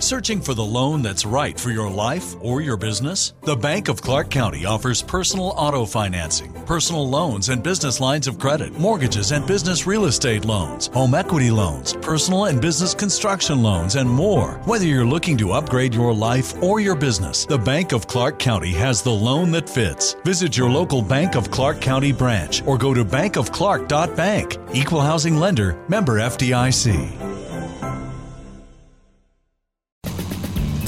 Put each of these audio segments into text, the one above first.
Searching for the loan that's right for your life or your business? The Bank of Clark County offers personal auto financing, personal loans and business lines of credit, mortgages and business real estate loans, home equity loans, personal and business construction loans, and more. Whether you're looking to upgrade your life or your business, the Bank of Clark County has the loan that fits. Visit your local Bank of Clark County branch or go to bankofclark.bank. Equal housing lender, member FDIC.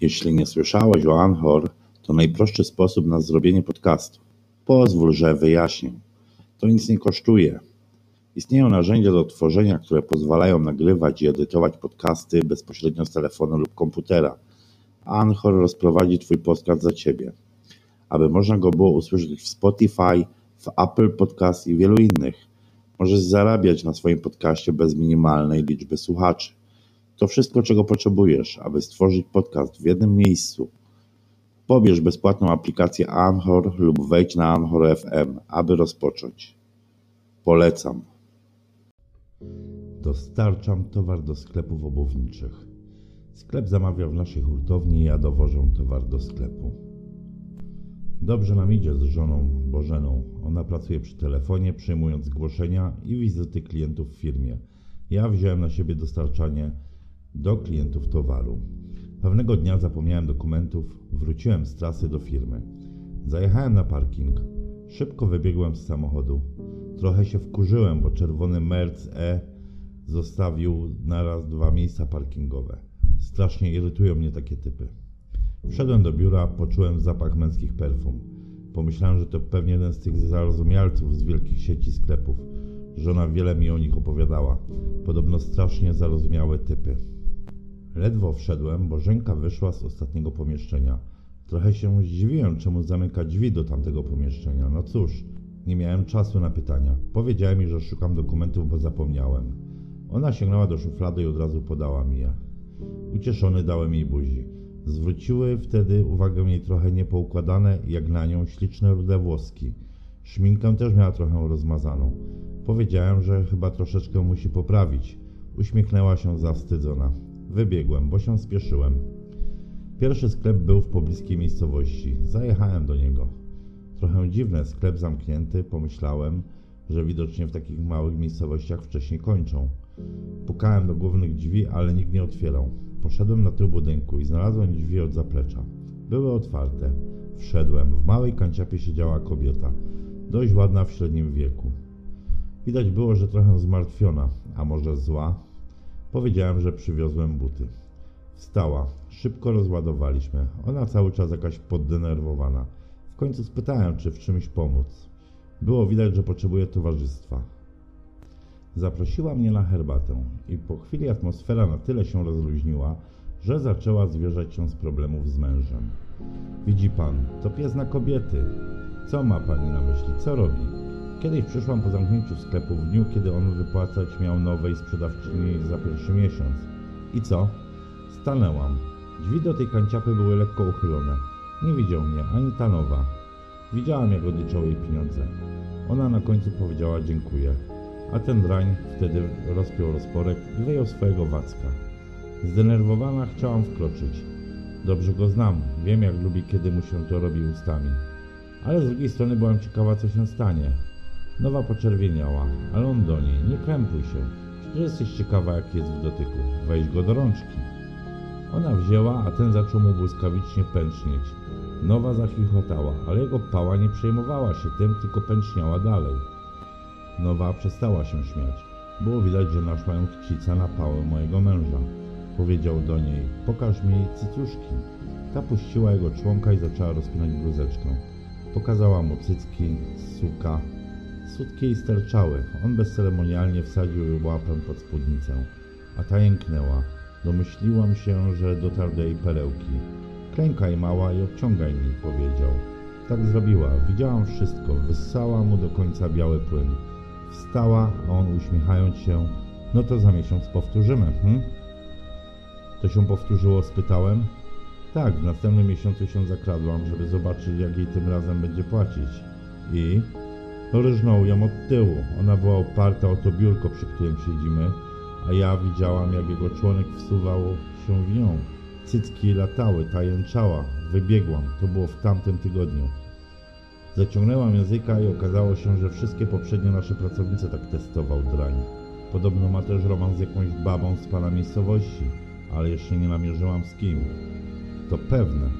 Jeśli nie słyszałeś o Anchor, to najprostszy sposób na zrobienie podcastu. Pozwól, że wyjaśnię. To nic nie kosztuje. Istnieją narzędzia do tworzenia, które pozwalają nagrywać i edytować podcasty bezpośrednio z telefonu lub komputera. Anchor rozprowadzi Twój podcast za Ciebie, aby można go było usłyszeć w Spotify, w Apple Podcast i wielu innych. Możesz zarabiać na swoim podcaście bez minimalnej liczby słuchaczy. To wszystko, czego potrzebujesz, aby stworzyć podcast w jednym miejscu. Pobierz bezpłatną aplikację Anchor lub wejdź na Anchor FM, aby rozpocząć. Polecam. Dostarczam towar do sklepów obuwniczych. Sklep zamawia w naszej hurtowni i ja dowożę towar do sklepu. Dobrze nam idzie z żoną Bożeną. Ona pracuje przy telefonie, przyjmując zgłoszenia i wizyty klientów w firmie. Ja wziąłem na siebie dostarczanie do klientów towaru. Pewnego dnia zapomniałem dokumentów, wróciłem z trasy do firmy. Zajechałem na parking. Szybko wybiegłem z samochodu. Trochę się wkurzyłem, bo czerwony Merc E zostawił naraz dwa miejsca parkingowe. Strasznie irytują mnie takie typy. Wszedłem do biura, poczułem zapach męskich perfum. Pomyślałem, że to pewnie jeden z tych zarozumialców z wielkich sieci sklepów. Żona wiele mi o nich opowiadała. Podobno strasznie zarozumiałe typy. Ledwo wszedłem, bo Żenka wyszła z ostatniego pomieszczenia. Trochę się zdziwiłem, czemu zamyka drzwi do tamtego pomieszczenia. No cóż, nie miałem czasu na pytania. Powiedziałem mi, że szukam dokumentów, bo zapomniałem. Ona sięgnęła do szuflady i od razu podała mi je. Ucieszony dałem jej buzi. Zwróciły wtedy uwagę jej trochę niepoukładane, jak na nią, śliczne rude włoski. Szminkę też miała trochę rozmazaną. Powiedziałem, że chyba troszeczkę musi poprawić. Uśmiechnęła się zawstydzona. Wybiegłem, bo się spieszyłem. Pierwszy sklep był w pobliskiej miejscowości. Zajechałem do niego. Trochę dziwne, sklep zamknięty, pomyślałem, że widocznie w takich małych miejscowościach wcześniej kończą. Pukałem do głównych drzwi, ale nikt nie otwierał. Poszedłem na tył budynku i znalazłem drzwi od zaplecza. Były otwarte. Wszedłem. W małej kanciapie siedziała kobieta, dość ładna w średnim wieku. Widać było, że trochę zmartwiona, a może zła. Powiedziałem, że przywiozłem buty. Wstała. Szybko rozładowaliśmy. Ona cały czas jakaś poddenerwowana. W końcu spytałem, czy w czymś pomóc. Było widać, że potrzebuje towarzystwa. Zaprosiła mnie na herbatę i po chwili atmosfera na tyle się rozluźniła, że zaczęła zwierzać się z problemów z mężem. Widzi pan, to pies na kobiety. Co ma pani na myśli? Co robi? Kiedyś przyszłam po zamknięciu sklepu w dniu, kiedy on wypłacać miał nowej sprzedawczyni za pierwszy miesiąc. I co? Stanęłam. Drzwi do tej kanciapy były lekko uchylone. Nie widział mnie, ani ta nowa. Widziałam, jak odliczał jej pieniądze. Ona na końcu powiedziała dziękuję, a ten drań wtedy rozpiął rozporek i wyjął swojego wacka. Zdenerwowana chciałam wkroczyć. Dobrze go znam, wiem jak lubi, kiedy mu się to robi ustami. Ale z drugiej strony byłam ciekawa, co się stanie. Nowa poczerwieniała, ale on do niej, nie krępuj się. Przecież jesteś ciekawa, jak jest w dotyku. Weź go do rączki. Ona wzięła, a ten zaczął mu błyskawicznie pęcznieć. Nowa zachichotała, ale jego pała nie przejmowała się tym, tylko pęczniała dalej. Nowa przestała się śmiać. Było widać, że naszła ją chcica na pałę mojego męża. Powiedział do niej, pokaż mi cycuszki. Ta puściła jego członka i zaczęła rozpinać bluzeczkę. Pokazała mu cycki, suka. Sutkie jej sterczały. On bezceremonialnie wsadził łapę pod spódnicę. A ta jęknęła. Domyśliłam się, że dotarł do jej perełki. Klękaj mała i obciągaj mi, powiedział. Tak zrobiła. Widziałam wszystko. Wyssała mu do końca biały płyn. Wstała, a on uśmiechając się, no to za miesiąc powtórzymy, hm? To się powtórzyło, spytałem. Tak, w następnym miesiącu się zakradłam, żeby zobaczyć, jak jej tym razem będzie płacić. I rżnął ją od tyłu. Ona była oparta o to biurko, przy którym siedzimy, a ja widziałam, jak jego członek wsuwał się w nią. Cycki latały, ta jęczała. Wybiegłam. To było w tamtym tygodniu. Zaciągnęłam języka i okazało się, że wszystkie poprzednie nasze pracownice tak testował drań. Podobno ma też romans z jakąś babą z pana miejscowości, ale jeszcze nie namierzyłam z kim. To pewne.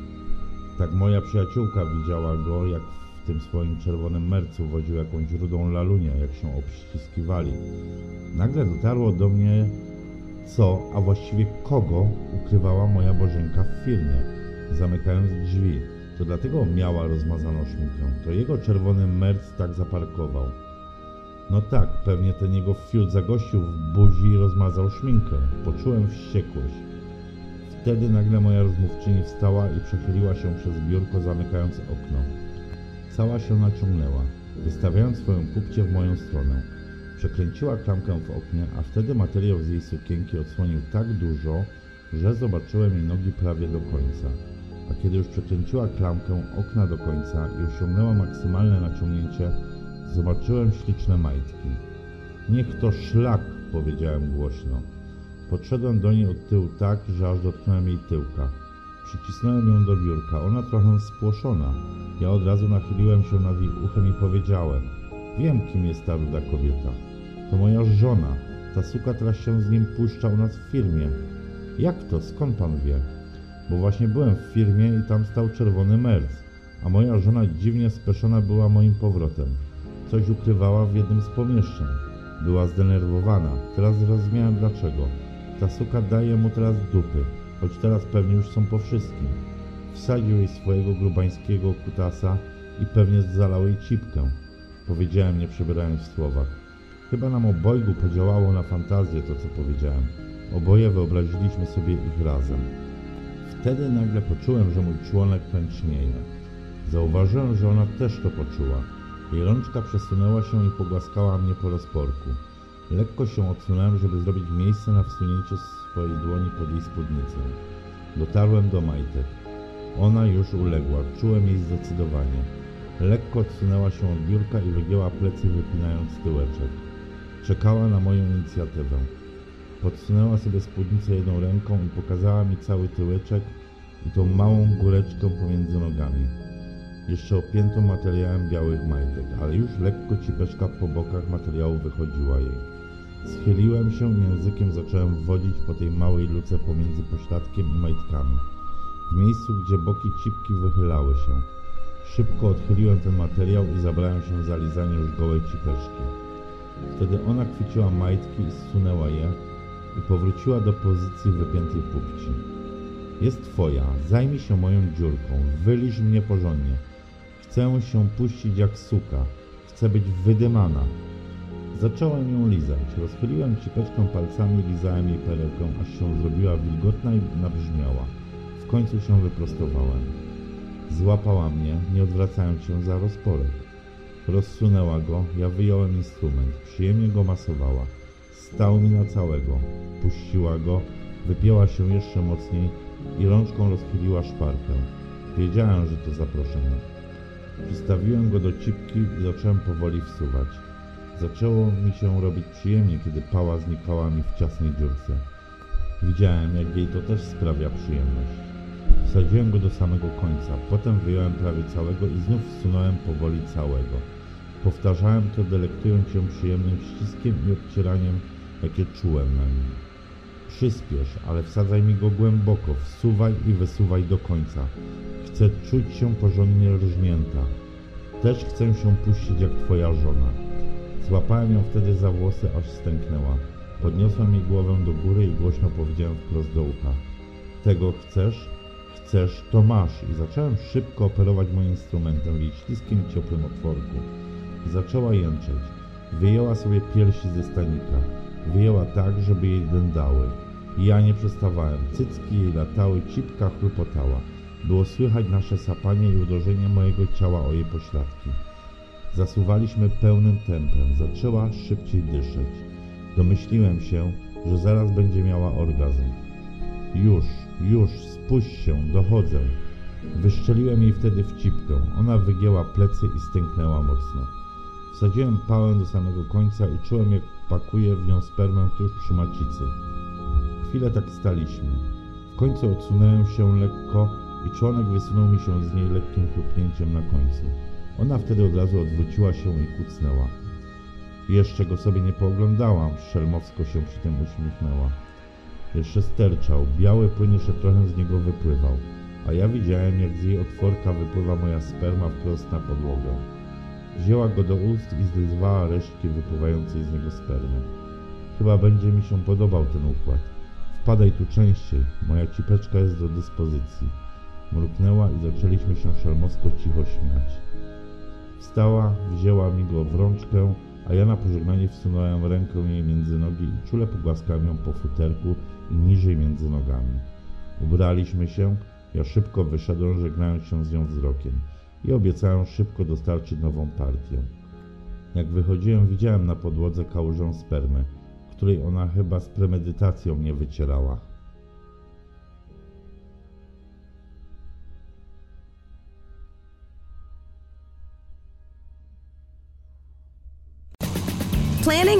Tak moja przyjaciółka widziała go, jak w tym swoim czerwonym mercu woził jakąś rudą lalunię, jak się obściskiwali. Nagle dotarło do mnie, co, a właściwie kogo ukrywała moja Bożenka w firmie, zamykając drzwi. To dlatego miała rozmazaną szminkę. To jego czerwony merc tak zaparkował. No tak, pewnie ten jego fiut zagościł w buzi i rozmazał szminkę. Poczułem wściekłość. Wtedy nagle moja rozmówczyni wstała i przechyliła się przez biurko, zamykając okno. Cała się naciągnęła, wystawiając swoją kupcie w moją stronę. Przekręciła klamkę w oknie, a wtedy materiał z jej sukienki odsłonił tak dużo, że zobaczyłem jej nogi prawie do końca. A kiedy już przekręciła klamkę okna do końca i osiągnęła maksymalne naciągnięcie, zobaczyłem śliczne majtki. Niech to szlak, powiedziałem głośno. Podszedłem do niej od tyłu tak, że aż dotknąłem jej tyłka. Przycisnąłem ją do biurka, ona trochę spłoszona. Ja od razu nachyliłem się nad jej uchem i powiedziałem Wiem, kim jest ta ruda kobieta. To moja żona. Ta suka teraz się z nim puszcza u nas w firmie. Jak to? Skąd pan wie? Bo właśnie byłem w firmie i tam stał czerwony merc, a moja żona dziwnie speszona była moim powrotem. Coś ukrywała w jednym z pomieszczeń. Była zdenerwowana. Teraz zrozumiałem dlaczego. Ta suka daje mu teraz dupy, choć teraz pewnie już są po wszystkim. Wsadził jej swojego grubańskiego kutasa i pewnie zalał jej cipkę. Powiedziałem, nie przebierając w słowach. Chyba nam obojgu podziałało na fantazję to, co powiedziałem. Oboje wyobraziliśmy sobie ich razem. Wtedy nagle poczułem, że mój członek pęcznieje. Zauważyłem, że ona też to poczuła. Jej rączka przesunęła się i pogłaskała mnie po rozporku. Lekko się odsunąłem, żeby zrobić miejsce na wsunięcie swojej dłoni pod jej spódnicę. Dotarłem do majtek. Ona już uległa, czułem jej zdecydowanie. Lekko odsunęła się od biurka i wygięła plecy, wypinając tyłeczek. Czekała na moją inicjatywę. Podsunęła sobie spódnicę jedną ręką i pokazała mi cały tyłeczek i tą małą góreczkę pomiędzy nogami. Jeszcze opiętą materiałem białych majtek, ale już lekko cipeczka po bokach materiału wychodziła jej. Schyliłem się i językiem zacząłem wodzić po tej małej luce pomiędzy pośladkiem i majtkami. W miejscu, gdzie boki cipki wychylały się. Szybko odchyliłem ten materiał i zabrałem się za lizanie już gołej cipeczki. Wtedy ona chwyciła majtki i zsunęła je i powróciła do pozycji wypiętej pupci. Jest twoja, zajmij się moją dziurką, wyliż mnie porządnie. Chcę się puścić jak suka, chcę być wydymana. Zacząłem ją lizać, rozchyliłem cipeczkę palcami, lizałem jej perełkę, aż się zrobiła wilgotna i nabrzmiała. W końcu się wyprostowałem. Złapała mnie, nie odwracając się za rozporek. Rozsunęła go, ja wyjąłem instrument, przyjemnie go masowała. Stał mi na całego. Puściła go, wypięła się jeszcze mocniej i rączką rozchyliła szparkę. Wiedziałem, że to zaproszenie. Przystawiłem go do cipki i zacząłem powoli wsuwać. Zaczęło mi się robić przyjemnie, kiedy pała znikała mi w ciasnej dziurce. Widziałem, jak jej to też sprawia przyjemność. Wsadziłem go do samego końca, potem wyjąłem prawie całego i znów wsunąłem powoli całego. Powtarzałem to, delektując się przyjemnym ściskiem i odcieraniem, jakie czułem na nim. Przyspiesz, ale wsadzaj mi go głęboko, wsuwaj i wysuwaj do końca. Chcę czuć się porządnie rżnięta. Też chcę się puścić jak twoja żona. Złapałem ją wtedy za włosy, aż stęknęła. Podniosłem jej głowę do góry i głośno powiedziałem wprost do ucha. Tego chcesz? Chcesz, to masz. I zacząłem szybko operować moim instrumentem jej śliskim, ciepłym otworku. Zaczęła jęczeć. Wyjęła sobie piersi ze stanika. Wyjęła tak, żeby jej dędały. Ja nie przestawałem. Cycki jej latały, cipka chrupotała. Było słychać nasze sapanie i uderzenie mojego ciała o jej pośladki. Zasuwaliśmy pełnym tempem. Zaczęła szybciej dyszeć. Domyśliłem się, że zaraz będzie miała orgazm. Już, już, spuść się, dochodzę. Wyszczeliłem jej wtedy w cipkę. Ona wygięła plecy i stęknęła mocno. Wsadziłem pałę do samego końca i czułem, jak pakuje w nią spermę tuż przy macicy. Chwilę tak staliśmy. W końcu odsunąłem się lekko i członek wysunął mi się z niej lekkim chrupnięciem na końcu. Ona wtedy od razu odwróciła się i kucnęła. Jeszcze go sobie nie pooglądałam, szelmowsko się przy tym uśmiechnęła. Jeszcze sterczał, biały płyn jeszcze trochę z niego wypływał, a ja widziałem, jak z jej otworka wypływa moja sperma wprost na podłogę. Wzięła go do ust i zlizwała resztki wypływającej z niego spermy. Chyba będzie mi się podobał ten układ. Wpadaj tu częściej, moja cipeczka jest do dyspozycji. Mruknęła i zaczęliśmy się szelmowsko cicho śmiać. Wstała, wzięła mi go w rączkę, a ja na pożegnanie wsunąłem rękę jej między nogi i czule pogłaskałem ją po futerku i niżej między nogami. Ubraliśmy się, ja szybko wyszedłem, żegnając się z nią wzrokiem i obiecałem szybko dostarczyć nową partię. Jak wychodziłem, widziałem na podłodze kałużę spermy, której ona chyba z premedytacją nie wycierała.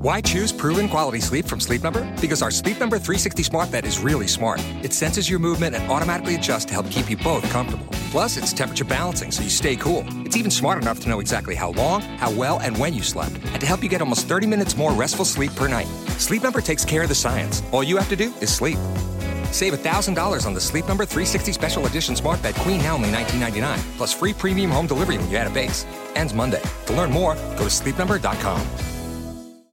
Why choose proven quality sleep from Sleep Number? Because our Sleep Number 360 smart bed is really smart. It senses your movement and automatically adjusts to help keep you both comfortable. Plus, it's temperature balancing so you stay cool. It's even smart enough to know exactly how long, how well, and when you slept, and to help you get almost 30 minutes more restful sleep per night. Sleep Number takes care of the science. All you have to do is sleep. Save $1,000 on the Sleep Number 360 Special Edition Smart Bed Queen now only $19.99, plus free premium home delivery when you add a base. Ends Monday. To learn more, go to sleepnumber.com.